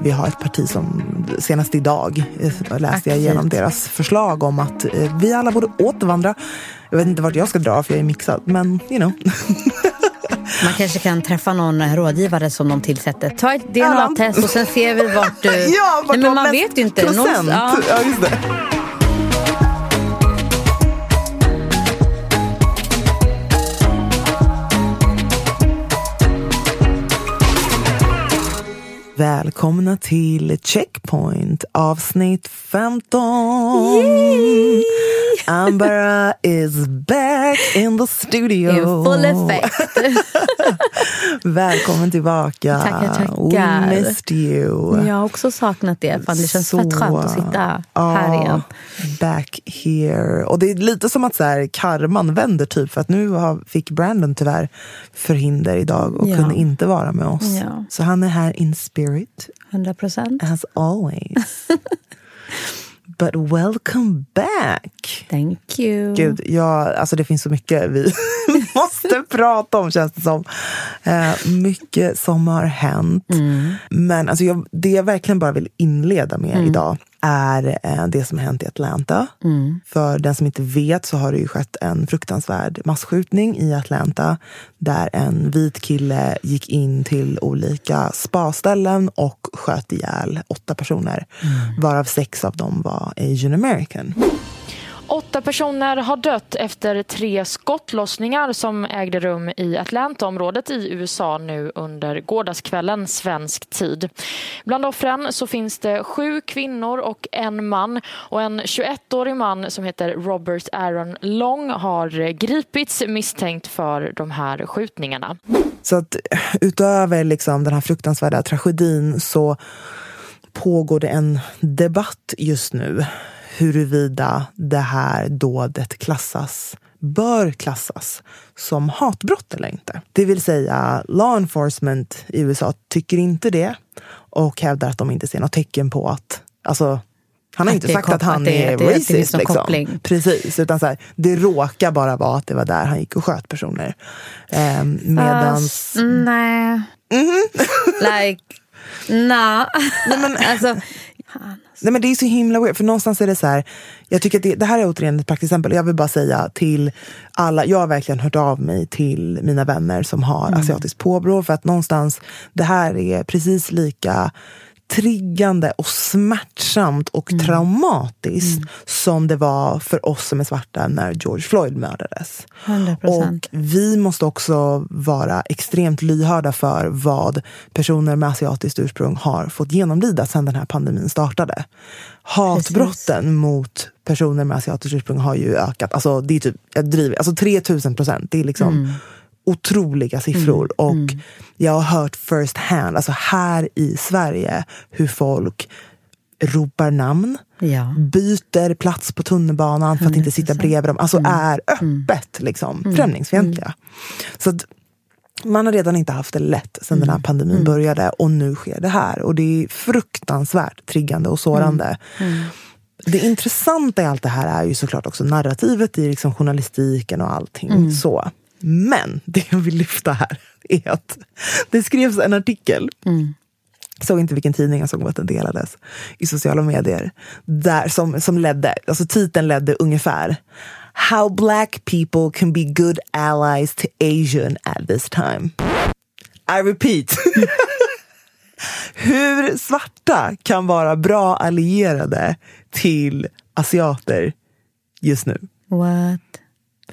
Vi har ett parti som senast idag eh, läste jag igenom deras förslag om att eh, vi alla borde återvandra. Jag vet inte vart jag ska dra för jag är mixad, men you know. Man kanske kan träffa någon rådgivare som de tillsätter. Ta ett DNA-test och sen ser vi vart du... ja, vart Nej, men man vet ju inte. Procent. ja. ja, Välkomna till Checkpoint avsnitt 15. Yay! Ambara is back in the studio. In full effect. Välkommen tillbaka. Tackar, tackar. We missed you. Jag har också saknat det. Fan, det känns Så, fett skönt att sitta här ja, igen. Back here. Och det är lite som att så här, karman vänder typ. För att nu har, fick Brandon tyvärr förhinder idag och Ja. kunde inte vara med oss. Ja. Så han är här in spirit. 100 procent. As always. But welcome back! Thank you. Gud, ja, alltså det finns så mycket vi måste prata om känns det som. Eh, mycket som har hänt. Men alltså jag, det jag verkligen bara vill inleda med idag är eh, det som hänt i Atlanta. För den som inte vet så har det ju skett en fruktansvärd masskjutning i Atlanta där en vit kille gick in till olika spaställen och sköt ihjäl åtta personer. Varav sex av dem var Asian American. Åtta personer har dött efter tre skottlossningar som ägde rum i Atlanta-området i USA nu under gårdagskvällen svensk tid. Bland offren så finns det sju kvinnor och en man och en 21-årig man som heter Robert Aaron Long har gripits misstänkt för de här skjutningarna. Så att utöver liksom den här fruktansvärda tragedin så pågår det en debatt just nu huruvida det här dådet klassas bör klassas som hatbrott eller inte. Det vill säga, law enforcement i USA tycker inte det och hävdar att de inte ser något tecken på att... Alltså, han har Att inte sagt att han att det- är att det- det racist. liksom. koppling. Precis, utan så här, det råkar bara vara att det var där han gick och sköt personer. Eh, medans... Fast, nej. like, nah. Nej, men, alltså, Nej men det är så himla weird, för någonstans är det så här, jag tycker att det, det här är återigen ett praktiskt exempel. Jag vill bara säga till alla, jag har verkligen hört av mig till mina vänner som har asiatiskt påbrå för att någonstans, det här är precis lika triggande och smärtsamt och traumatiskt som det var för oss som är svarta när George Floyd mördades. 100%. Och vi måste också vara extremt lyhörda för vad personer med asiatiskt ursprung har fått genomlida sedan den här pandemin startade. Hatbrotten mot personer med asiatiskt ursprung har ju ökat. Alltså, det är typ, jag driver, alltså 3000 procent. Det är liksom otroliga siffror. Och jag har hört first hand, alltså här i Sverige, hur folk ropar namn, ja. byter plats på tunnelbanan för att inte sitta 100%. bredvid dem. Alltså är öppet liksom, främlingsfientliga. Så att, man har redan inte haft det lätt sen den här pandemin började och nu sker det här. Och det är fruktansvärt triggande och sårande. Det intressanta i allt det här är ju såklart också narrativet i liksom journalistiken och allting. så. Men det jag vill lyfta här är att det skrevs en artikel jag såg inte vilken tidning, jag såg att den delades i sociala medier. Där, som, som ledde, alltså titeln ledde ungefär How black people can be good allies to Asian at this time. I repeat. Hur svarta kan vara bra allierade till asiater just nu. What?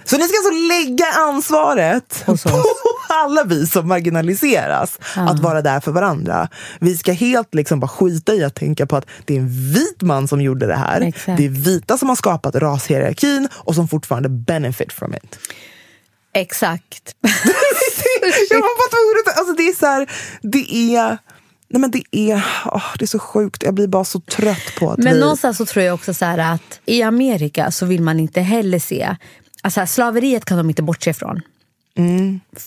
Så ni ska alltså lägga ansvaret på alla vi som marginaliseras att vara där för varandra. Vi ska helt liksom bara skita i att tänka på att det är en vit man som gjorde det här. Exakt. Det är vita som har skapat rashierarkin och som fortfarande benefit from it. Exakt. Jag var bara tvungen alltså det är så här, det är, nej men det är, åh, det är så sjukt. Jag blir bara så trött på att Men vi... någonstans så tror jag också så att i Amerika så vill man inte heller se... Alltså slaveriet kan de inte bortse ifrån.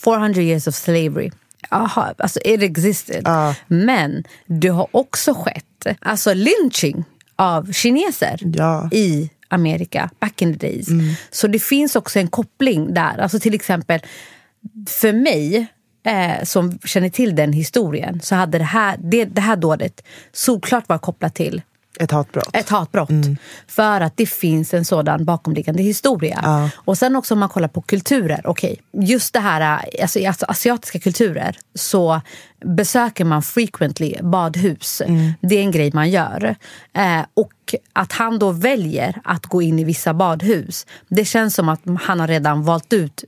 400 years of slavery. Aha, alltså it existed. Men det har också skett alltså lynching av kineser Ja. i Amerika back in the days. Så det finns också en koppling där. Alltså till exempel för mig eh, som känner till den historien så hade det här, det, det här dådet solklart var kopplat till Ett hatbrott. ett hatbrott. För att det finns en sådan bakomliggande historia. Och sen också om man kollar på kulturer. Okej, just det här, alltså, i alltså, asiatiska kulturer så besöker man frequently badhus. Det är en grej man gör. Eh, och att han då väljer att gå in i vissa badhus. Det känns som att han har redan valt ut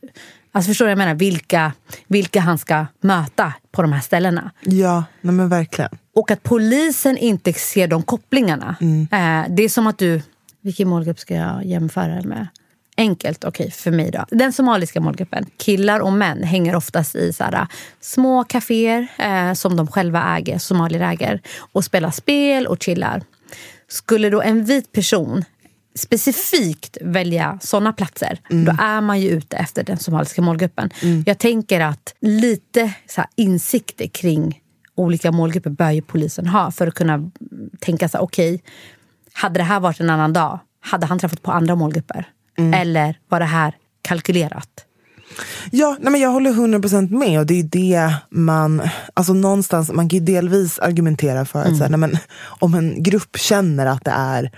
Alltså förstår du jag menar? Vilka, vilka han ska möta på de här ställena. Ja, nej men verkligen. Och att polisen inte ser de kopplingarna. Eh, det är som att du... Vilken målgrupp ska jag jämföra med? Enkelt, okej, för mig då. Den somaliska målgruppen, killar och män, hänger oftast i så här, små kaféer eh, som de själva äger, somalier äger, och spelar spel och chillar. Skulle då en vit person specifikt välja såna platser, då är man ju ute efter den somaliska målgruppen. Jag tänker att lite så här, insikter kring olika målgrupper bör ju polisen ha för att kunna tänka så här, okej, hade det här varit en annan dag, hade han träffat på andra målgrupper? Eller var det här kalkylerat? Ja, nej men jag håller 100% med och det är det man, alltså någonstans, man kan ju delvis argumentera för att så här, nej men, om en grupp känner att det är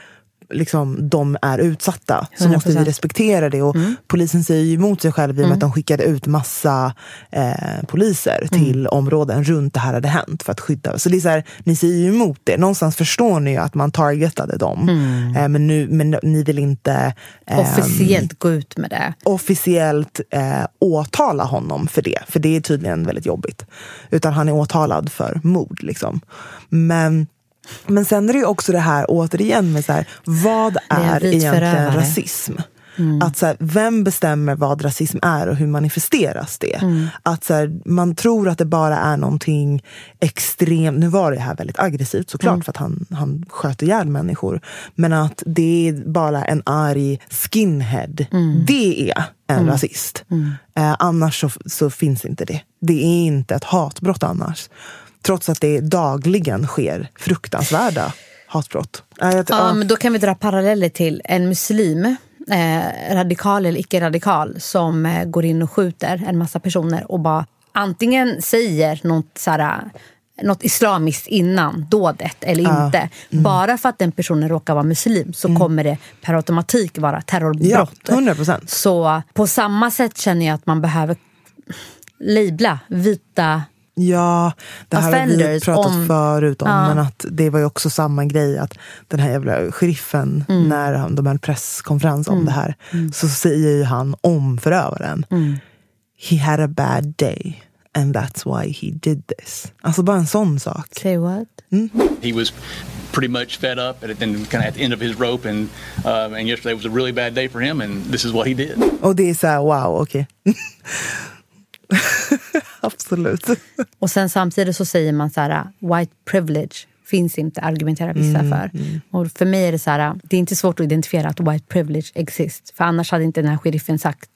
liksom, de är utsatta så måste vi 100%. respektera det. Och Polisen säger ju emot sig själv i och med att de skickade ut massa eh, poliser till områden runt det här hade hänt för att skydda. Så det är så här, ni säger ju emot det. Någonstans förstår ni ju att man targetade dem. Eh, men, nu, men ni vill inte ehm, Officiellt gå ut med det. officiellt eh, åtala honom för det. För det är tydligen väldigt jobbigt. Utan han är åtalad för mord. Liksom. Men, men sen är det ju också det här återigen med så här, vad är är egentligen rasism? Att så här, vem bestämmer vad rasism är och hur manifesteras det? Att så här, man tror att det bara är någonting extremt, nu var det här väldigt aggressivt såklart för att han, han sköt ihjäl människor. Men att det är bara en arg skinhead. Det är en rasist. Eh, annars så, så finns inte det. Det är inte ett hatbrott annars. Trots att det dagligen sker fruktansvärda hatbrott. Eh, jag- Ja, ja. men då kan vi dra paralleller till en muslim, eh, radikal eller icke-radikal, som eh, går in och skjuter en massa personer och bara antingen säger något, såhär, något islamiskt innan dådet eller inte. Bara för att den personen råkar vara muslim så kommer det per automatik vara terrorbrott. Ja, 100%. Så på samma sätt känner jag att man behöver labla vita Ja, det här har vi Offenders pratat om- förut om. Ja. Men att det var ju också samma grej. Att den här jävla sheriffen, Mm. när han, de hade presskonferens om det här. Så säger ju han om förövaren. Mm. He had a bad day. And that's why he did this. Alltså bara en sån sak. Say what? He was pretty much fed up and kind of at the end of his rope, and uh, and yesterday was a really bad day for him, and this is what he did. Och det är så här, wow, okej. Absolut. Och sen samtidigt så säger man så här, white privilege finns inte, argumenterar vissa för. Och för mig är det så här, det är inte svårt att identifiera att white privilege exists. För annars hade inte den här sheriffen sagt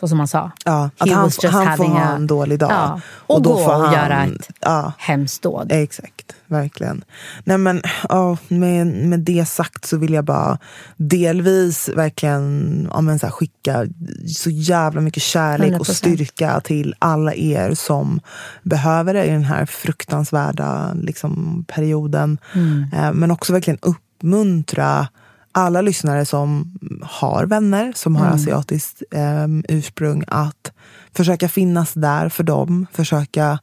Så som han sa. Ja, att He han, han får ha en dålig dag. Ja, och, gå och göra ett ja, hemskt dåd. Exakt, verkligen. Nej men ja, med, med det sagt så vill jag bara delvis verkligen ja, men så här, skicka så jävla mycket kärlek och 100%. styrka till alla er som behöver det i den här fruktansvärda liksom, perioden. Eh, men också verkligen uppmuntra alla lyssnare som har vänner som har asiatiskt eh, ursprung att försöka finnas där för dem. Försöka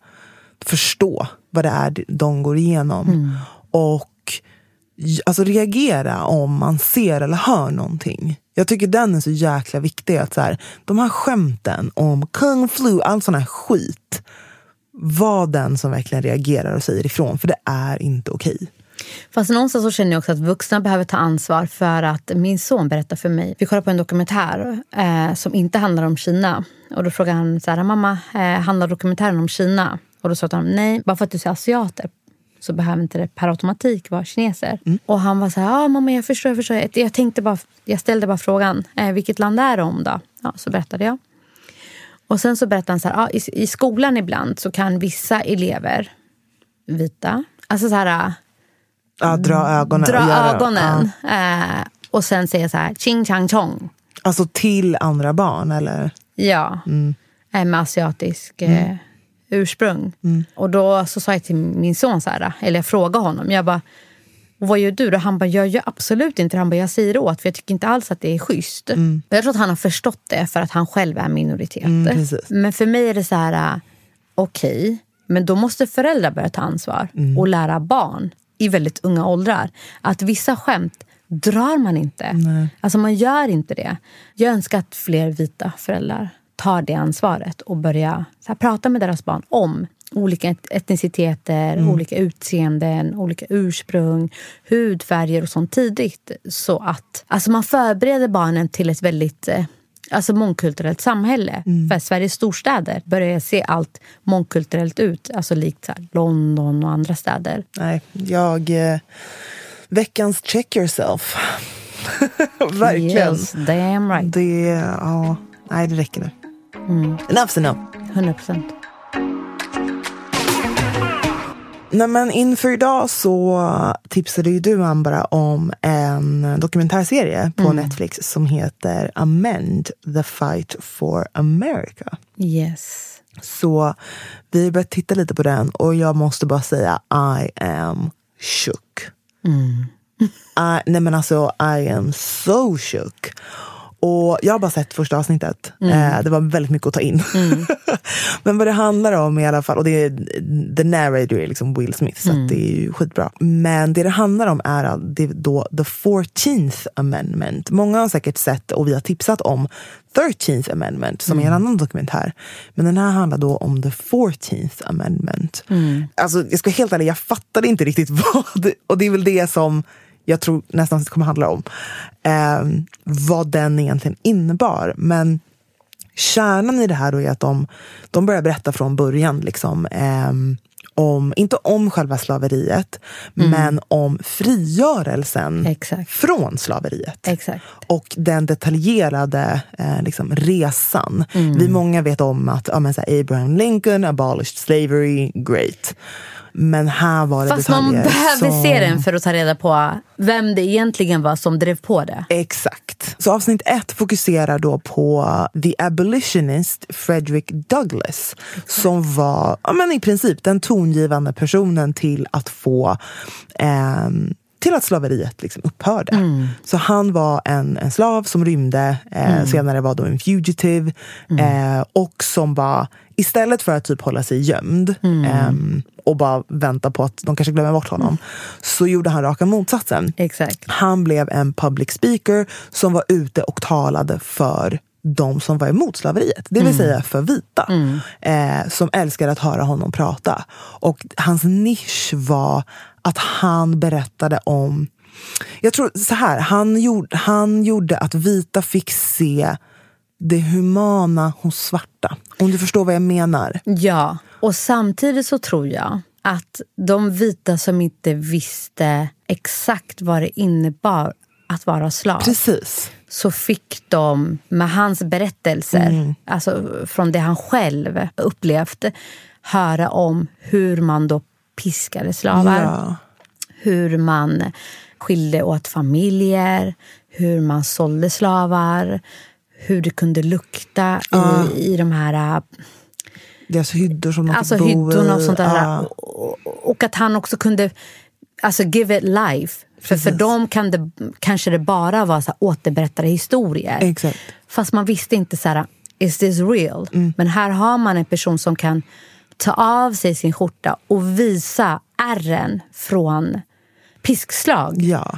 förstå vad det är de går igenom. Och j- alltså reagera om man ser eller hör någonting. Jag tycker den är så jäkla viktig. Att så här, de här skämten om kung flu, all sån här skit. Var den som verkligen reagerar och säger ifrån. För det är inte okej. Fast någonstans så känner jag också att vuxna behöver ta ansvar för att min son berättar för mig. Vi kollar på en dokumentär eh, som inte handlar om Kina. Och då frågar han så här, mamma, eh, handlar dokumentären om Kina? Och då sa han, nej, bara för att du ser asiater så behöver inte det per automatik vara kineser. Och han var så här, ja mamma jag förstår, jag förstår. Jag, tänkte bara, jag ställde bara frågan, eh, vilket land är det om då? Ja, så berättade jag. Och sen så berättade han så här, ja, i, i skolan ibland så kan vissa elever, vita, alltså så här Ja, dra ögonen. dra och göra, ögonen eh, och sen säga så här, ching chang chong. Alltså till andra barn eller? Ja, eh, med asiatisk eh, ursprung. Och då så sa jag till min son, så här, eller jag frågade honom, jag bara, "Och vad gör du då? Han bara, jag gör absolut inte det. Han bara, jag säger åt för jag tycker inte alls att det är schysst. Och Jag tror att han har förstått det för att han själv är minoritet. precis. men för mig är det så här, eh, okej, men då måste föräldrar börja ta ansvar och lära barn i väldigt unga åldrar att vissa skämt drar man inte. Alltså man gör inte det. Jag önskar att fler vita föräldrar tar det ansvaret och börjar så här, prata med deras barn om olika et- etniciteter, olika utseenden, olika ursprung, hudfärger och sånt tidigt. Så att alltså man förbereder barnen till ett väldigt eh, alltså mångkulturellt samhälle. För Sveriges storstäder börjar se allt mångkulturellt ut. Alltså likt London och andra städer. Nej, jag... Eh, veckans check yourself. Verkligen. Yes, damn right. Det, ja, nej, det räcker nu. Enough's enough. 100 procent. Nej, men inför idag så tipsade ju du Ambara om en dokumentärserie på Netflix som heter Amend the fight for America. Yes. Så vi har börjat titta lite på den och jag måste bara säga I am shook. I, nej men alltså I am so shook. Och jag har bara sett första avsnittet. Eh, det var väldigt mycket att ta in. men vad det handlar om i alla fall, och det är, the narrator är liksom Will Smith, så att det är ju skitbra. Men det det handlar om är att det är då the 14th amendment. Många har säkert sett och vi har tipsat om 13th amendment som är en annan dokumentär. Men den här handlar då om the 14th amendment. Alltså jag ska vara helt ärlig, jag fattade inte riktigt vad, och det är väl det som jag tror nästan att det kommer handla om. Eh, vad den egentligen innebar. Men kärnan i det här då är att de, de börjar berätta från början. Liksom, ehm, om, inte om själva slaveriet, men om frigörelsen Exakt. från slaveriet. Exakt. Och den detaljerade eh, liksom, resan. Vi många vet om att ja, men, så här, Abraham Lincoln abolished slavery, great. Men här var det Fast man behöver som... se den för att ta reda på vem det egentligen var som drev på det. Exakt. Så avsnitt ett fokuserar då på the abolitionist Frederick Douglass. Som var ja, men i princip den tongivande personen till att få ehm, till att slaveriet liksom upphörde. Så han var en, en slav som rymde, eh, senare var då en fugitive. Eh, och som var, istället för att typ hålla sig gömd ehm, och bara vänta på att de kanske glömmer bort honom, så gjorde han raka motsatsen. Exakt. Han blev en public speaker som var ute och talade för de som var emot slaveriet, det vill säga för vita. Eh, som älskade att höra honom prata. Och hans nisch var att han berättade om... Jag tror så här, han gjorde, han gjorde att vita fick se det humana hos svarta. Om du förstår vad jag menar. Ja, och samtidigt så tror jag att de vita som inte visste exakt vad det innebar att vara slav Precis. så fick de med hans berättelser, Mm. alltså från det han själv upplevt, höra om hur man då piskade slavar. Ja. Hur man skilde åt familjer, hur man sålde slavar, hur det kunde lukta i, i de här Deras hyddor som de alltså hyddorna och sånt där. Ja. Och, och- att han också kunde alltså, give it life. För, för dem kan det, kanske det bara var så här, återberättade historier. Exakt. Fast man visste inte så här, is this real? Mm. Men här har man en person som kan ta av sig sin skjorta och visa ärren från piskslag. Ja.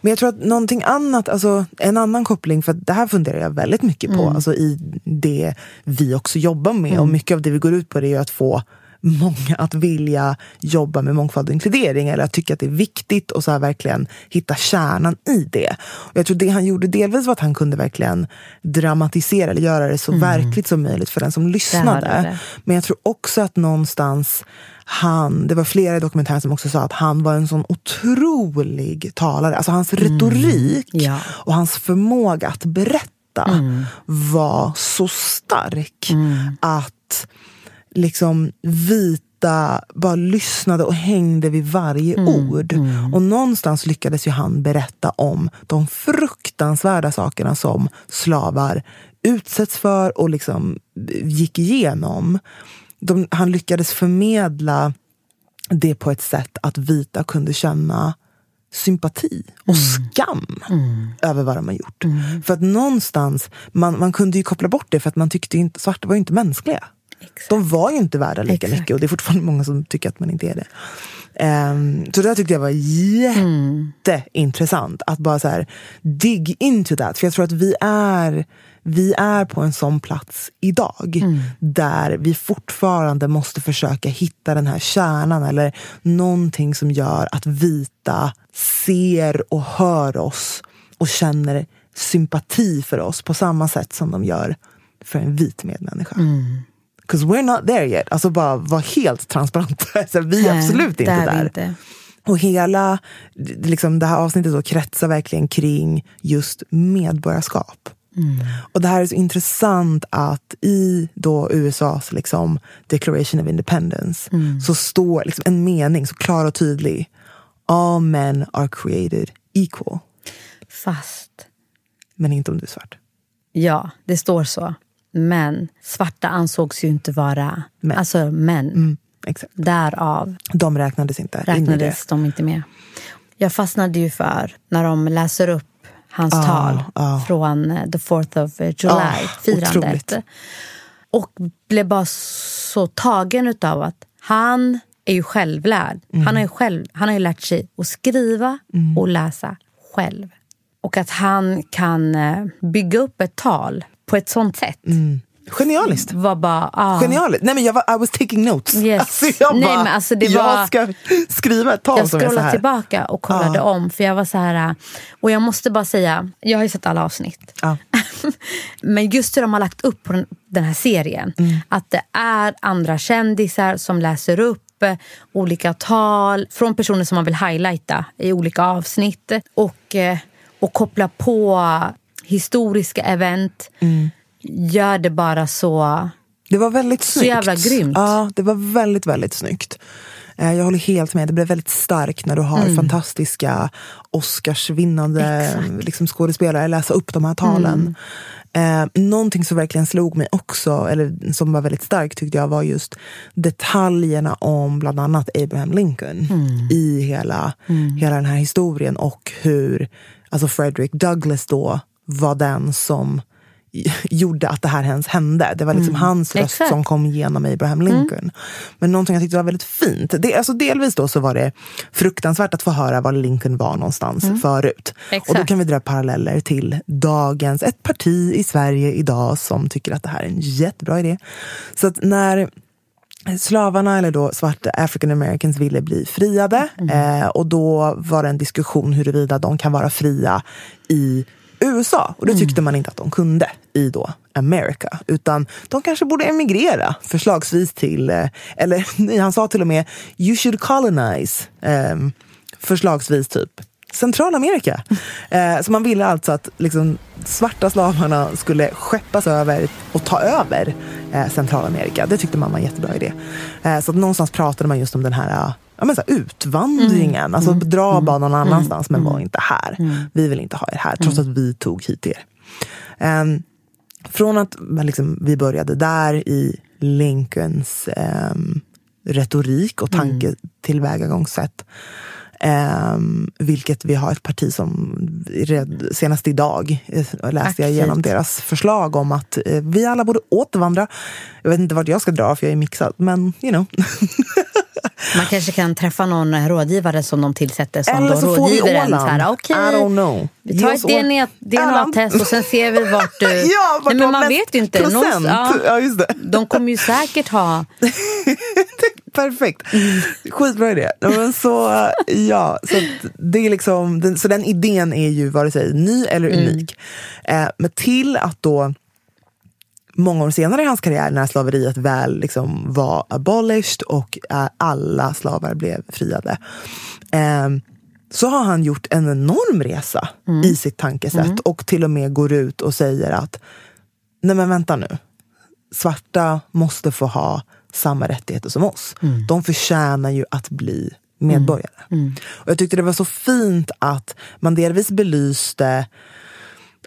Men jag tror att någonting annat, alltså en annan koppling, för det här funderar jag väldigt mycket på, alltså i det vi också jobbar med. Och mycket av det vi går ut på det är ju att få många att vilja jobba med mångfald och inkludering eller att tycka att det är viktigt och så här verkligen hitta kärnan i det. Och jag tror det han gjorde delvis var att han kunde verkligen dramatisera eller göra det så verkligt som möjligt för den som lyssnade. du det. Men jag tror också att någonstans han, det var flera i dokumentären som också sa att han var en sån otrolig talare. Alltså hans retorik Ja. och hans förmåga att berätta var så stark att liksom vita bara lyssnade och hängde vid varje ord. Och någonstans lyckades ju han berätta om de fruktansvärda sakerna som slavar utsätts för och liksom gick igenom. De, han lyckades förmedla det på ett sätt att vita kunde känna sympati och skam över vad de har gjort. För att någonstans, man, man kunde ju koppla bort det för att man tyckte inte, svarta var ju inte mänskliga. De var ju inte värda lika Exakt. mycket och det är fortfarande många som tycker att man inte är det. Ehm, så det där tyckte jag var jätteintressant. Att bara så här, dig into that. För jag tror att vi är, vi är på en sån plats idag. Där vi fortfarande måste försöka hitta den här kärnan. Eller någonting som gör att vita ser och hör oss. Och känner sympati för oss på samma sätt som de gör för en vit medmänniska. Because we're not there yet. Alltså bara vara helt transparent. alltså, vi är Nej, absolut inte där. inte. Och hela liksom, det här avsnittet då kretsar verkligen kring just medborgarskap. Och det här är så intressant att i då USAs liksom, Declaration of Independence så står liksom en mening så klar och tydlig. All men are created equal. Fast, Men inte om du är svart. ja, det står så. Men svarta ansågs ju inte vara Män. Alltså män. Mm, exakt. Därav De räknades inte in räknades de inte med. Jag fastnade ju för när de läser upp hans tal ah. från eh, the 4th of eh, July, Ah. Och blev bara så tagen utav att han är ju självlärd. Mm. Han, har ju själv, han har ju lärt sig att skriva och läsa själv. Och att han kan eh, bygga upp ett tal på ett sånt sätt. Genialiskt. Var bara, ah, Genialiskt. Nej, men jag var, I was taking notes. Yes. Alltså, jag Nej, bara, men alltså, det jag var- ska skriva ett tal jag som är så här. tillbaka och kollade om. För jag var så här... Och jag måste bara säga, jag har ju sett alla avsnitt. Ja. Men just hur de har lagt upp på den, den här serien. Mm. Att det är andra kändisar som läser upp olika tal från personer som man vill highlighta i olika avsnitt. Och, eh, och koppla på historiska event. Mm. Gör det bara så... Det var väldigt Så snyggt. jävla grymt. Ja, det var väldigt, väldigt snyggt. Eh, Jag håller helt med. Det blev väldigt starkt när du har Mm. fantastiska Oscarsvinnande liksom, skådespelare läsa upp de här talen. Mm. Eh, någonting som verkligen slog mig också, eller som var väldigt starkt tyckte jag, var just detaljerna om bland annat Abraham Lincoln Mm. i hela, hela den här historien och hur alltså Frederick Douglass då var den som gjorde att det här ens hände. Det var liksom hans röst Exakt. som kom genom Abraham Lincoln. Men någonting jag tyckte var väldigt fint. Det, alltså delvis då så var det fruktansvärt att få höra var Lincoln var någonstans förut. Och då Exakt. kan vi dra paralleller till dagens, ett parti i Sverige idag som tycker att det här är en jättebra idé. Så att när slavarna, eller då svarta African Americans, ville bli friade. Eh, och då var det en diskussion huruvida de kan vara fria i USA. Och det tyckte man inte att de kunde i då America. Utan de kanske borde emigrera, förslagsvis till, eh, eller han sa till och med, you should colonize. Eh, förslagsvis typ Centralamerika. Eh, så man ville alltså att liksom, svarta slavarna skulle skeppas över och ta över eh, Centralamerika. Det tyckte man var en jättebra idé. Eh, så någonstans pratade man just om den här ja, men så här, utvandringen. Mm. Alltså Mm. dra bara någon Mm. annanstans men Mm. var inte här. Mm. Vi vill inte ha er här trots att vi tog hit er. Ehm, från att liksom, vi började där i Lincolns ehm, retorik och tanketillvägagångssätt. Um, vilket vi har ett parti som red, senast idag eh, läste jag Aktivt. igenom deras förslag om att eh, vi alla borde återvandra. Jag vet inte vart jag ska dra för jag är mixad, men you know. Man kanske kan träffa någon rådgivare som de tillsätter som Eller så får vi Åland. här, okej, I don't know. Vi tar ett DNA-test och sen ser vi vart du... Ja, vart Nej, men man vet ju inte. procent. Ja, just det. De kommer ju säkert ha... Perfekt. Skitbra idé. Men så, ja, så, det är liksom, den, så den idén är ju vare sig ny eller unik. Eh, men till att då många år senare i hans karriär när slaveriet väl liksom var abolished och eh, alla slavar blev friade. Eh, så har han gjort en enorm resa i sitt tankesätt och till och med går ut och säger att nej men vänta nu. Svarta måste få ha samma rättigheter som oss. De förtjänar ju att bli medborgare. Och jag tyckte det var så fint att man delvis belyste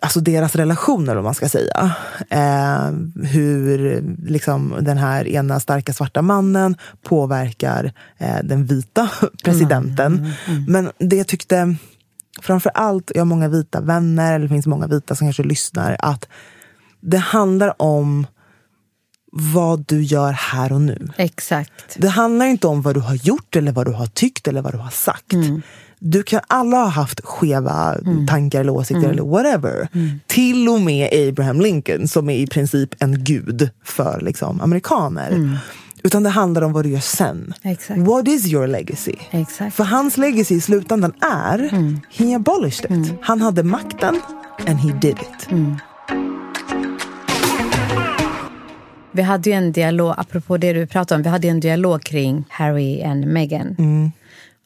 alltså deras relationer, om man ska säga. Eh, hur liksom, den här ena starka svarta mannen påverkar eh, den vita presidenten. Men det jag tyckte, framför allt, jag har många vita vänner, eller det finns många vita som kanske lyssnar, att det handlar om vad du gör här och nu. Exakt. Det handlar inte om vad du har gjort eller vad du har tyckt eller vad du har sagt. Du kan, alla har haft skeva tankar eller åsikter eller whatever. Till och med Abraham Lincoln som är i princip en gud för liksom, amerikaner. Utan det handlar om vad du gör sen. Exakt. What is your legacy? Exakt. För hans legacy i slutändan är, he abolished it. Han hade makten and he did it. Vi hade ju en dialog, apropå det du pratade om, vi hade en dialog kring Harry och Meghan.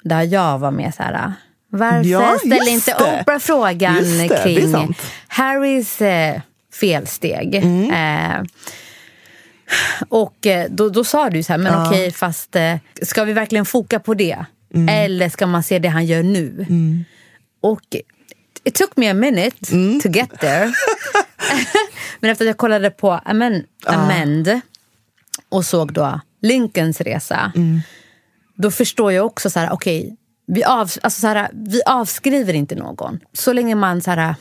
Där jag var med så här, varför Ja, ställer inte det. Oprah frågan det, det kring sant. Harrys eh, felsteg? Mm. Eh, och eh, då, då sa du så här, men okej, fast eh, ska vi verkligen foka på det? Mm. Eller ska man se det han gör nu? Och it took me a minute Mm. to get there. Men efter att jag kollade på Amen, Amend och såg då Lincolns resa. Mm. Då förstår jag också så här, okej, vi, av, alltså så här, vi avskriver inte någon. Så länge man så här,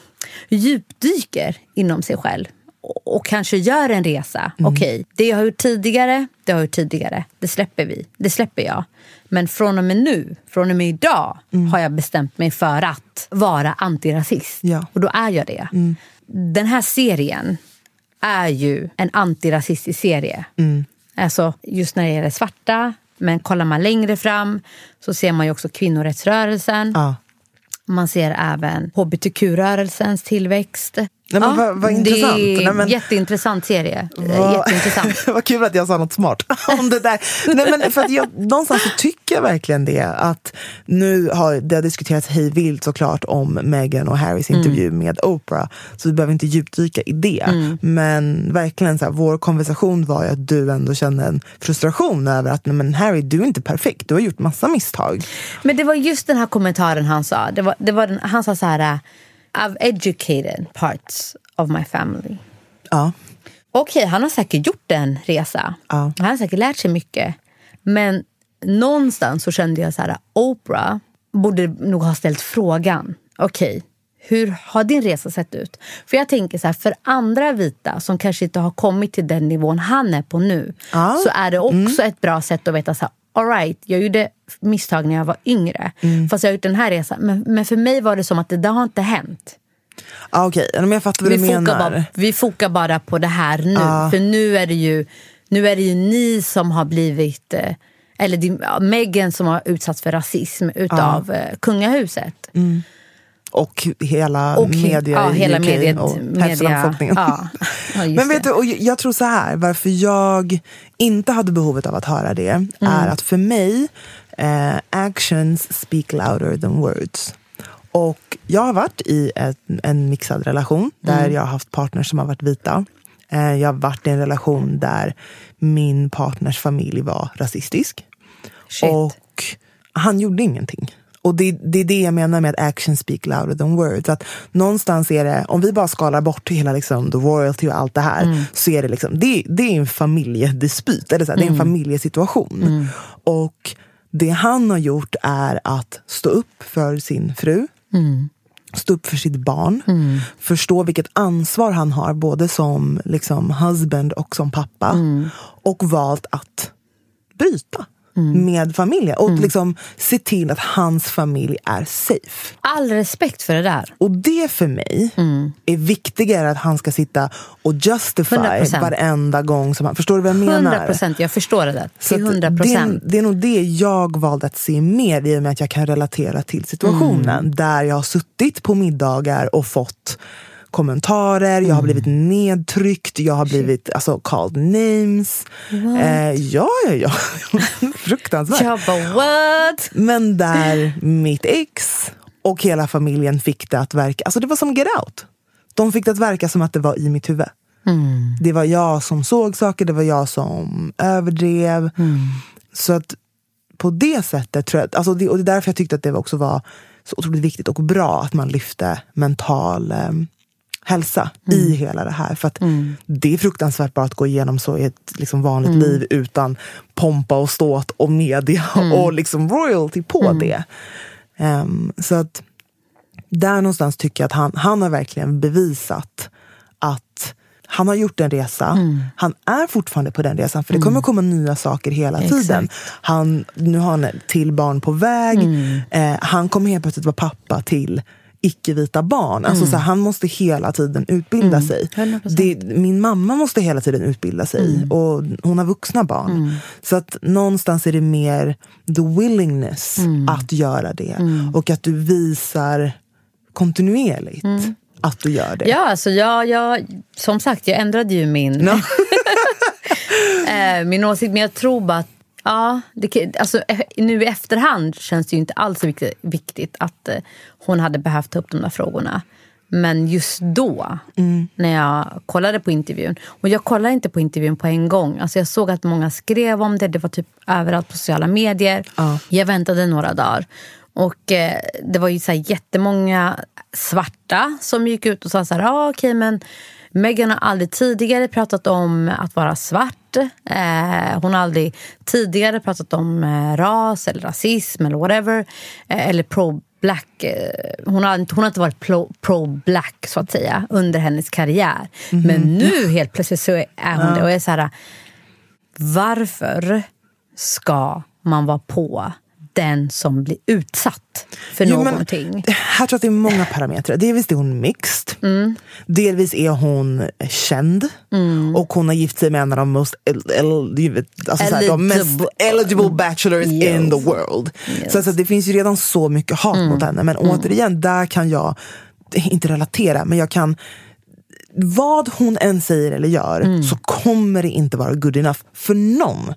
djupdyker inom sig själv och, och kanske gör en resa. Okej, det jag har gjort tidigare, det har jag gjort tidigare. Det släpper vi. Det släpper jag. Men från och med nu, från och med idag har jag bestämt mig för att vara antirasist. Ja. Och då är jag det. Den här serien är ju en antirasistisk serie. Alltså just när det gäller svarta. Men kollar man längre fram så ser man ju också kvinnorättsrörelsen. Ja. Man ser även hbtq-rörelsens tillväxt. Nej, men vad- vad intressant. Det är en jätteintressant serie. Vad- Jätteintressant. Vad kul att jag sa något smart om det där. Nej, men för att jag, någonstans så tycker jag verkligen det. Att nu har det har diskuterats hej vilt såklart om Meghan och Harrys intervju med Oprah. Så vi behöver inte djupdyka i det. Men verkligen så här, vår konversation var ju att du ändå kände en frustration över att nej, men Harry, du är inte perfekt. Du har gjort massa misstag. Men det var just den här kommentaren han sa. Det var, det var den, han sa så här... I've educated parts of my family. Ja. Okej, han har säkert gjort en resa. Ja. Han har säkert lärt sig mycket. Men någonstans så kände jag så här, Oprah borde nog ha ställt frågan. Okej, hur har din resa sett ut? För jag tänker så här, för andra vita som kanske inte har kommit till den nivån han är på nu. Ja. Så är det också ett bra sätt att veta så här, all right, jag gjorde misstag när jag var yngre. Fast jag har gjort den här resan. Men, men för mig var det som att det där har inte hänt. Ah, Okej, men jag fattar vad Vi du menar. bara, vi fokar bara på det här nu. Ja. För nu är det ju nu är det ju ni som har blivit... eh, Eller Meghan som har utsatts för rasism utav eh, kungahuset. Och hela Och media ja, i hela UK mediet, och hälften av befolkningen. ja. Ja, Men vet det. du, och jag- jag tror så här, varför jag inte hade behovet av att höra det Mm. är att för mig, eh, actions speak louder than words. Och jag har varit i ett, en mixad relation där Mm. jag har haft partners som har varit vita. Eh, Jag har varit i en relation där min partners familj var rasistisk. Shit. Och han gjorde ingenting. Och det, det är det jag menar med att action speak louder than words. Att någonstans är det, om vi bara skalar bort hela liksom, the royalty och allt det här, Mm. så är det liksom, det, det är en familjedispyt, eller så här, det är en Mm. familjesituation. Och det han har gjort är att stå upp för sin fru, Mm. stå upp för sitt barn, förstå vilket ansvar han har både som liksom, husband och som pappa. Mm. Och valt att bryta med familjen och Mm. liksom se till att hans familj är safe. All respekt för det där. Och det för mig Mm. är viktigare att han ska sitta och justify 100%. varenda gång som han... Förstår du vad jag menar? 100 procent, jag förstår det där. Till att 100 det, procent. är- det är nog det jag valde att se mer i och med att jag kan relatera till situationen. Mm. Där jag har suttit på middagar och fått kommentarer, jag har blivit nedtryckt, jag har blivit alltså, called names. Eh, ja, ja, ja. Fruktansvärt. Jag bara what? Men där mitt ex och hela familjen fick det att verka, alltså det var som get out. De fick det att verka som att det var i mitt huvud. Det var jag som såg saker, det var jag som överdrev. Så att på det sättet tror jag, alltså det, och det är därför jag tyckte att det också var så otroligt viktigt och bra att man lyfte mental hälsa i hela det här. För att det är fruktansvärt bara att gå igenom så i ett liksom vanligt liv utan pompa och ståt och media och liksom royalty på det. Ehm, så att där någonstans tycker jag att han, han har verkligen bevisat att han har gjort en resa. Han är fortfarande på den resan, för det kommer komma nya saker hela tiden. Han, nu har han till barn på väg. Eh, han kommer helt plötsligt vara pappa till icke-vita barn. Alltså, så här, han måste hela tiden utbilda sig. 100%. Det, min mamma måste hela tiden utbilda sig och hon har vuxna barn. Så att någonstans är det mer the willingness att göra det. Och att du visar kontinuerligt att du gör det. Ja, alltså jag, jag, som sagt, jag ändrade ju min, eh, min åsikt. Men jag tror bara att ja, det, alltså, eh, nu i efterhand känns det ju inte alls viktigt, viktigt att eh, hon hade behövt ta upp de där frågorna. Men just då, när jag kollade på intervjun. Och jag kollade inte på intervjun på en gång. Alltså jag såg att många skrev om det. Det var typ överallt på sociala medier. Jag väntade några dagar. Och eh, det var ju så här jättemånga svarta som gick ut och sa så här, ah, okej men Meghan har aldrig tidigare pratat om att vara svart. Eh, hon har aldrig tidigare pratat om eh, ras eller rasism eller whatever. Eh, eller pro-black. Eh, hon, har, hon har inte varit pro- pro-black så att säga under hennes karriär. Men nu helt plötsligt så är hon det. Och jag är så här, varför ska man vara på den som blir utsatt för Jo, men någonting? Här tror jag att det är många parametrar. Delvis är hon mixed. Mm. Delvis är hon känd. Och hon har gift sig med en av de most el, el, alltså så här, de mest Eligible. bachelors in Yes. the world. Så alltså, det finns ju redan så mycket hat Mm. mot henne. Men återigen, där kan jag inte relatera, men jag kan vad hon än säger eller gör Mm. så kommer det inte vara good enough för någon.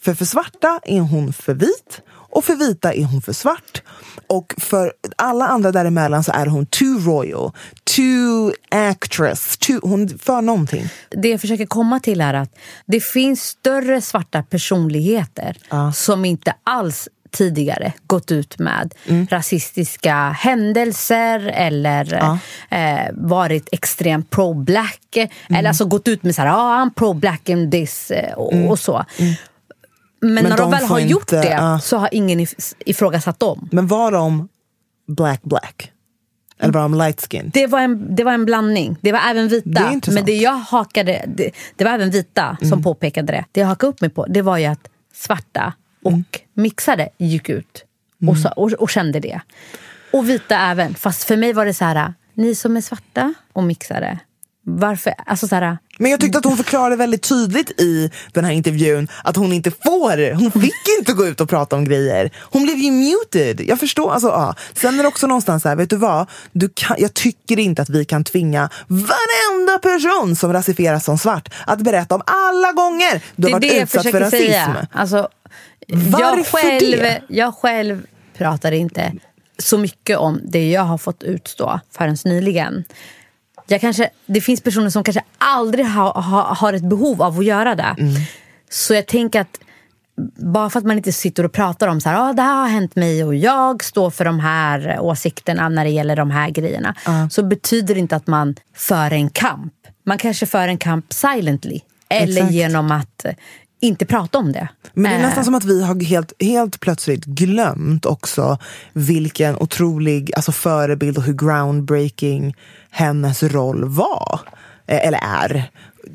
För för svarta är hon för vit och för vita är hon för svart. Och för alla andra däremellan så är hon too royal, too actress, too, hon för någonting. det jag försöker komma till är att det finns större svarta personligheter som inte alls tidigare gått ut med rasistiska händelser eller eh, varit extremt pro-black. Eller alltså gått ut med så här, ah, I'm pro-black in this eh, och, och så. Men, Men när de, de väl har gjort inte, det ja. så har ingen if- ifrågasatt dem. Men var de black black? Eller var de light skin? Det var, en, det var en blandning. Det var även Det vita. intressant. men det jag hakade, det, det var även vita som påpekade det. Det jag hakade upp mig på det var ju att svarta och mixade gick ut och, sa, och, och kände det. Och vita även. Fast för mig var det så här, ni som är svarta och mixade. Varför? Alltså så här, Men jag tyckte att hon förklarade väldigt tydligt i den här intervjun att hon inte får, hon fick inte gå ut och prata om grejer. Hon blev ju muted. Jag förstår. Alltså, ja. Sen är det också någonstans så här, vet du vad? Du kan, jag tycker inte att vi kan tvinga varenda person som rasifieras som svart att berätta om alla gånger du har varit jag utsatt för rasism. säga. Alltså, jag, Varför själv, det? jag själv pratar inte så mycket om det jag har fått utstå förrän nyligen. Jag kanske, det finns personer som kanske aldrig ha, ha, har ett behov av att göra det. Så jag tänker att bara för att man inte sitter och pratar om så här, ah, det här har hänt mig och jag står för de här åsikterna när det gäller de här grejerna. Så betyder det inte att man för en kamp. Man kanske för en kamp silently. Eller Exakt. genom att eh, inte prata om det. Men det är Eh, nästan som att vi har helt, helt plötsligt glömt också vilken otrolig alltså förebild och hur groundbreaking hennes roll var. Eh, Eller är.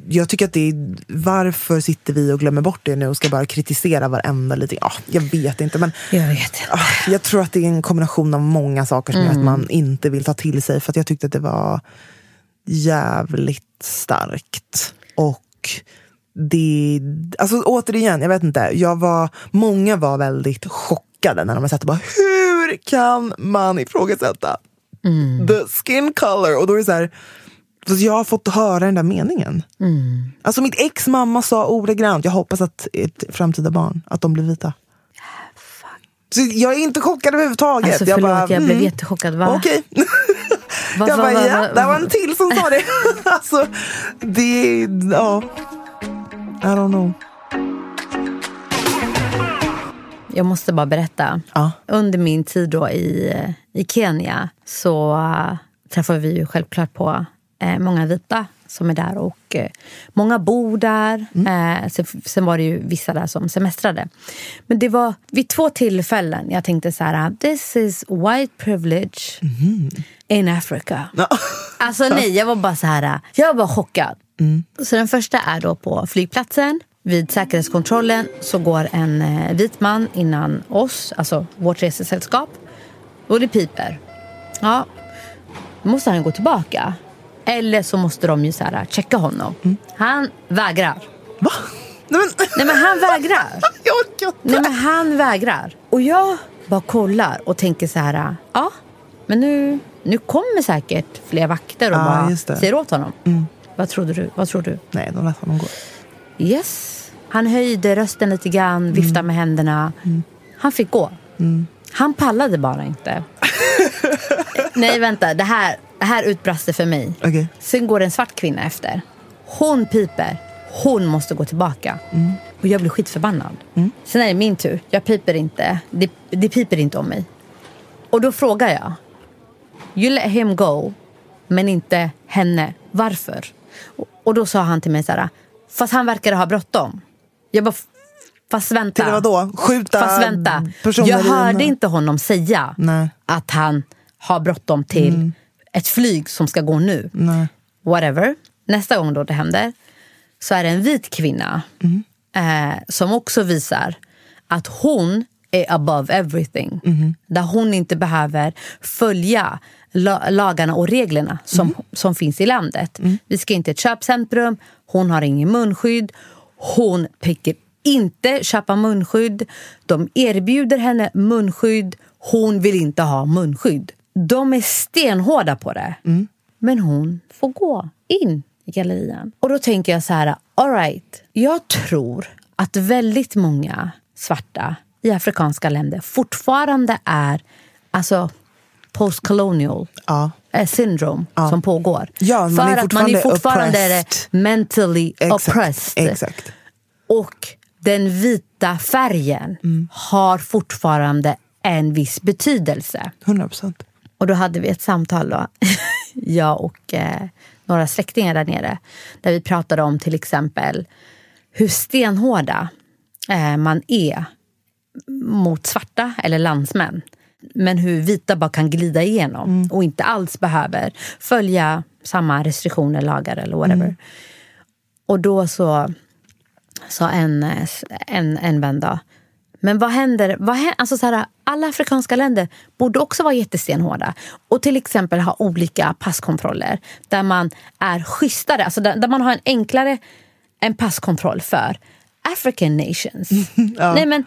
Jag tycker att det är, varför sitter vi och glömmer bort det nu och ska bara kritisera varenda liten... Ja, jag vet inte. Men Jag vet. ah, jag tror att det är en kombination av många saker som gör Mm. att man inte vill ta till sig. För att jag tyckte att det var jävligt starkt. Och det, alltså återigen, jag vet inte. Jag var, många var väldigt chockade när de satt och bara, hur kan man ifrågasätta the skin color? Och då är det så här, jag har fått höra den där meningen. Alltså mitt ex mamma sa ordagrant, jag hoppas att ett framtida barn, att de blir vita. Så jag är inte chockad överhuvudtaget. Alltså, jag förlåt, bara, jag blev mm, jättechockad. Va? Okej. Va- jag va- bara, va- ja, va- där var en till som sa det. alltså, det, ja. I don't know. Jag måste bara berätta. Ja. Under min tid då i, i Kenya så uh, träffade vi ju självklart på eh, många vita som är där. och eh, Många bor där. Eh, sen, sen var det ju vissa där som semestrade. Men det var vid två tillfällen jag tänkte så här... This is white privilege in Africa. Alltså nej, jag var bara så här... Jag var chockad. Så den första är då på flygplatsen. Vid säkerhetskontrollen så går en eh, vit man innan oss, alltså vårt resesällskap. Och det piper. Ja, då måste han gå tillbaka. Eller så måste de ju så här, checka honom. Han vägrar. Va? Nej, men, Nej men han vägrar. jag orkar inte. Nej men han vägrar. Och jag bara kollar och tänker så här, ja, men nu, nu kommer säkert fler vakter och Ja, bara säger åt honom. Vad trodde du? Vad tror du? Nej, de lät honom gå. Yes. Han höjde rösten lite grann, viftade med händerna. Han fick gå. Han pallade bara inte. Nej, vänta. Det här, det här utbrast det för mig. Okej. Sen går en svart kvinna efter. Hon piper. Hon måste gå tillbaka. Och jag blir skitförbannad. Sen är det min tur. Jag piper inte. Det, det piper inte om mig. Och då frågar jag. You let him go, men inte henne. Varför? Och, och då sa han till mig så här. Fast han verkade ha bråttom. Jag bara, fast vänta. Till vadå? Skjuta Fast vänta. personer Jag i hörde inte honom säga Nej. att han har bråttom till ett flyg som ska gå nu. Nej. Whatever. Nästa gång då det händer så är det en vit kvinna eh, som också visar att hon är above everything. Där hon inte behöver följa la- lagarna och reglerna som, som finns i landet. Vi ska inte till ett köpcentrum, hon har ingen munskydd. Hon tänker inte köpa munskydd. De erbjuder henne munskydd. Hon vill inte ha munskydd. De är stenhårda på det. Men hon får gå in i gallerian. Och då tänker jag så här, all right. Jag tror att väldigt många svarta i afrikanska länder fortfarande är alltså postcolonial Ja. eh, syndrome som pågår. Ja, man För är att man är fortfarande är mentally Exakt. oppressed. Exakt. Och den vita färgen har fortfarande en viss betydelse. 100 procent. Och då hade vi ett samtal, då, jag och eh, några släktingar där nere. Där vi pratade om till exempel hur stenhårda eh, man är mot svarta eller landsmän. Men hur vita bara kan glida igenom och inte alls behöver följa samma restriktioner, lagar eller whatever. Och då så sa en, en, en vän då, men vad händer? Vad händer alltså så här, alla afrikanska länder borde också vara jättestenhårda. Och till exempel ha olika passkontroller där man är schysstare. Alltså där, där man har en enklare en passkontroll för African nations. Nej, men,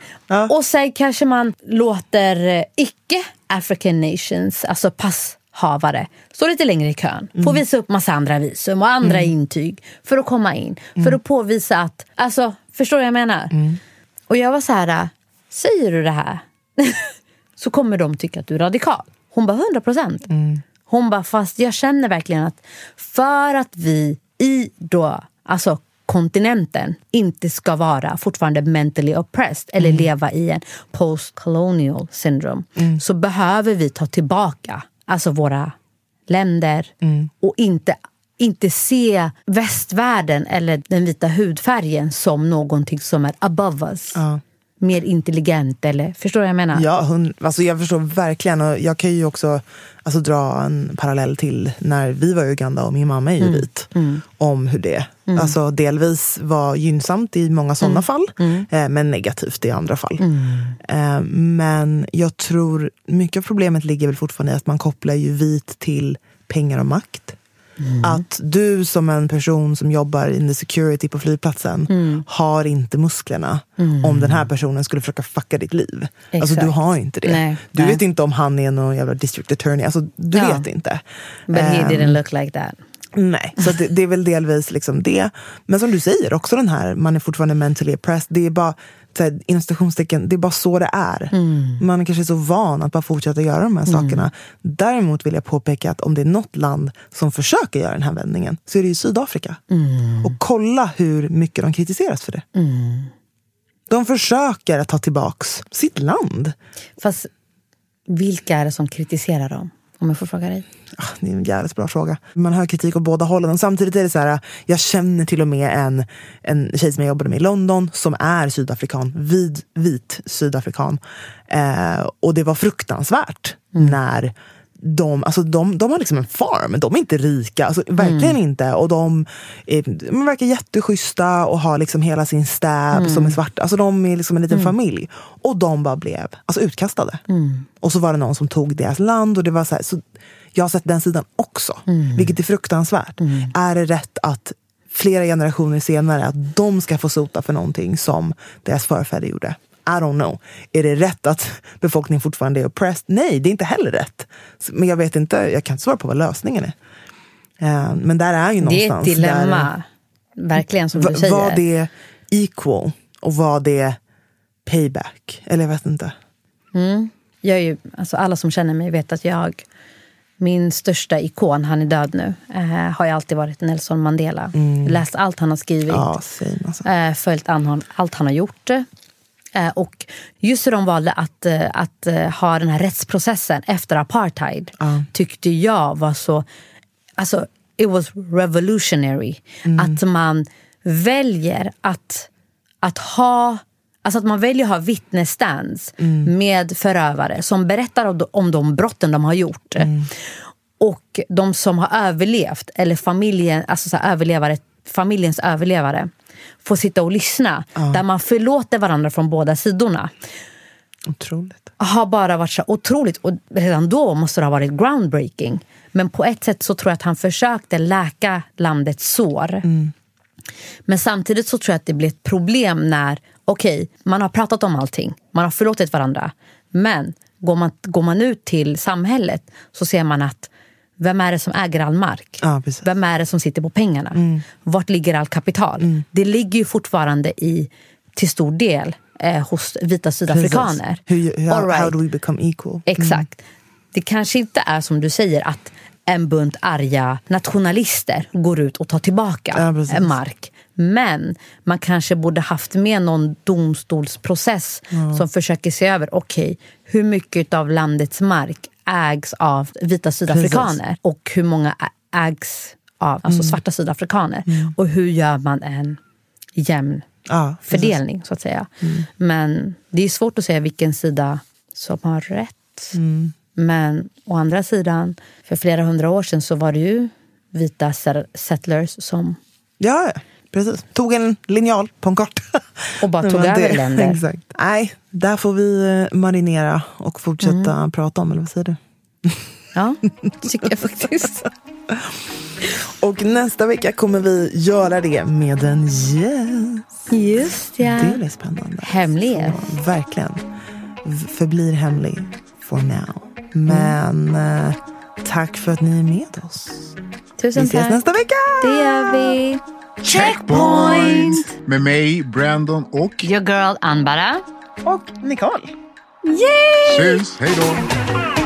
Och sen kanske man låter eh, icke-African nations, alltså passhavare, stå lite längre i kön. Få visa upp massa andra visum och andra intyg för att komma in. För att påvisa att, alltså, förstår du vad jag menar? Och jag var så här, säger du det här? så kommer de tycka att du är radikal. Hon bara 100 procent. Hon bara, fast jag känner verkligen att för att vi i då, alltså kontinenten inte ska vara fortfarande mentally oppressed eller leva i en post-colonial syndrome så behöver vi ta tillbaka alltså våra länder och inte, inte se västvärlden eller den vita hudfärgen som någonting som är above us. Mer intelligent eller, förstår du vad jag menar? Ja, hon, alltså jag förstår verkligen. Och jag kan ju också alltså, dra en parallell till när vi var i Uganda och min mamma är ju vit. Om hur det alltså, delvis var gynnsamt i många sådana fall, eh, men negativt i andra fall. Eh, men jag tror mycket av problemet ligger väl fortfarande i att man kopplar ju vit till pengar och makt. Att du som en person som jobbar in the security på flygplatsen har inte musklerna om den här personen skulle försöka fucka ditt liv. Alltså du Exakt. har inte det. Nej, du nej. vet inte om han är någon jävla district attorney. Alltså, du Ja. vet inte. But he Ehm, didn't look like that. Nej, så det, det är väl delvis liksom det. Men som du säger, också den här, man är fortfarande mentally oppressed. Det är bara, här, inom citationstecken, det är bara så det är. Man är kanske så van att bara fortsätta göra de här sakerna. Däremot vill jag påpeka att om det är något land som försöker göra den här vändningen så är det ju Sydafrika. Och kolla hur mycket de kritiseras för det. De försöker att ta tillbaks sitt land. Fast vilka är det som kritiserar dem? Om jag får fråga dig. Ah, Det är en jävligt bra fråga. Man hör kritik åt båda hållen. Och samtidigt är det så här, jag känner till och med en, en tjej som jag jobbade med i London som är sydafrikan, vid, vit sydafrikan. Eh, och det var fruktansvärt när de, alltså de, de har liksom en farm, de är inte rika, alltså verkligen inte. Och de, är, de verkar jätteschyssta och har liksom hela sin stab som är svart. Alltså de är liksom en liten familj. Och de bara blev alltså utkastade. Och så var det någon som tog deras land. och det var så, här, så Jag har sett den sidan också, vilket är fruktansvärt. Är det rätt att flera generationer senare att de ska få sota för någonting som deras förfäder gjorde? I don't know. Är det rätt att befolkningen fortfarande är oppressed? Nej, det är inte heller rätt. Men jag vet inte, jag kan inte svara på vad lösningen är. Eh, Men där är ju Det är ett någonstans dilemma. Verkligen som där, du säger. Var det equal och var det payback? Eller jag vet inte. Jag är ju, alltså alla som känner mig vet att jag, min största ikon, han är död nu, eh, har ju alltid varit Nelson Mandela. Läst allt han har skrivit, Ja, same alltså. eh, följt an, allt han har gjort. Eh, och just hur de valde att, eh, att eh, ha den här rättsprocessen efter apartheid tyckte jag var så... Alltså, it was revolutionary. Att man väljer att, att ha Alltså att man väljer att ha vittnesstands med förövare som berättar om de, om de brotten de har gjort. Och de som har överlevt, eller familjen, alltså så överlevare, familjens överlevare får sitta och lyssna. Där man förlåter varandra från båda sidorna. Otroligt. Har bara varit så otroligt. Och redan då måste det ha varit groundbreaking. Men på ett sätt så tror jag att han försökte läka landets sår. Men samtidigt så tror jag att det blir ett problem när, okej, man har pratat om allting, man har förlåtit varandra. Men går man, går man ut till samhället så ser man att vem är det som äger all mark? Ja, vem är det som sitter på pengarna? Vart ligger all kapital? Det ligger ju fortfarande i, till stor del eh, hos vita sydafrikaner. Hur, hur, All right. How do we become equal? Exakt. Det kanske inte är som du säger att en bunt arga nationalister går ut och tar tillbaka Ja, precis. mark. Men man kanske borde haft med någon domstolsprocess som försöker se över, okej, hur mycket av landets mark ägs av vita sydafrikaner och hur många ägs av alltså svarta sydafrikaner. Och hur gör man en jämn Ja, precis. fördelning, så att säga. Men det är svårt att säga vilken sida som har rätt. Men å andra sidan, för flera hundra år sedan så var det ju vita settlers som ja, precis. Tog en linjal på en karta. Och bara tog över länder. Exakt. Nej, där får vi eh, marinera och fortsätta Mm. prata om, eller vad säger du? Ja, det tycker jag faktiskt. Och nästa vecka kommer vi göra det med en gäst. Just ja. Det blir spännande. Hemlighet. Så, verkligen. Förblir hemlig for now. Men eh, tack för att ni är med oss. Tusen Vi ses tack. nästa vecka! Det gör vi. Checkpoint! Med mig, Brandon och... Your girl Anbara. Och Nicole. Yay! Syns, hej då!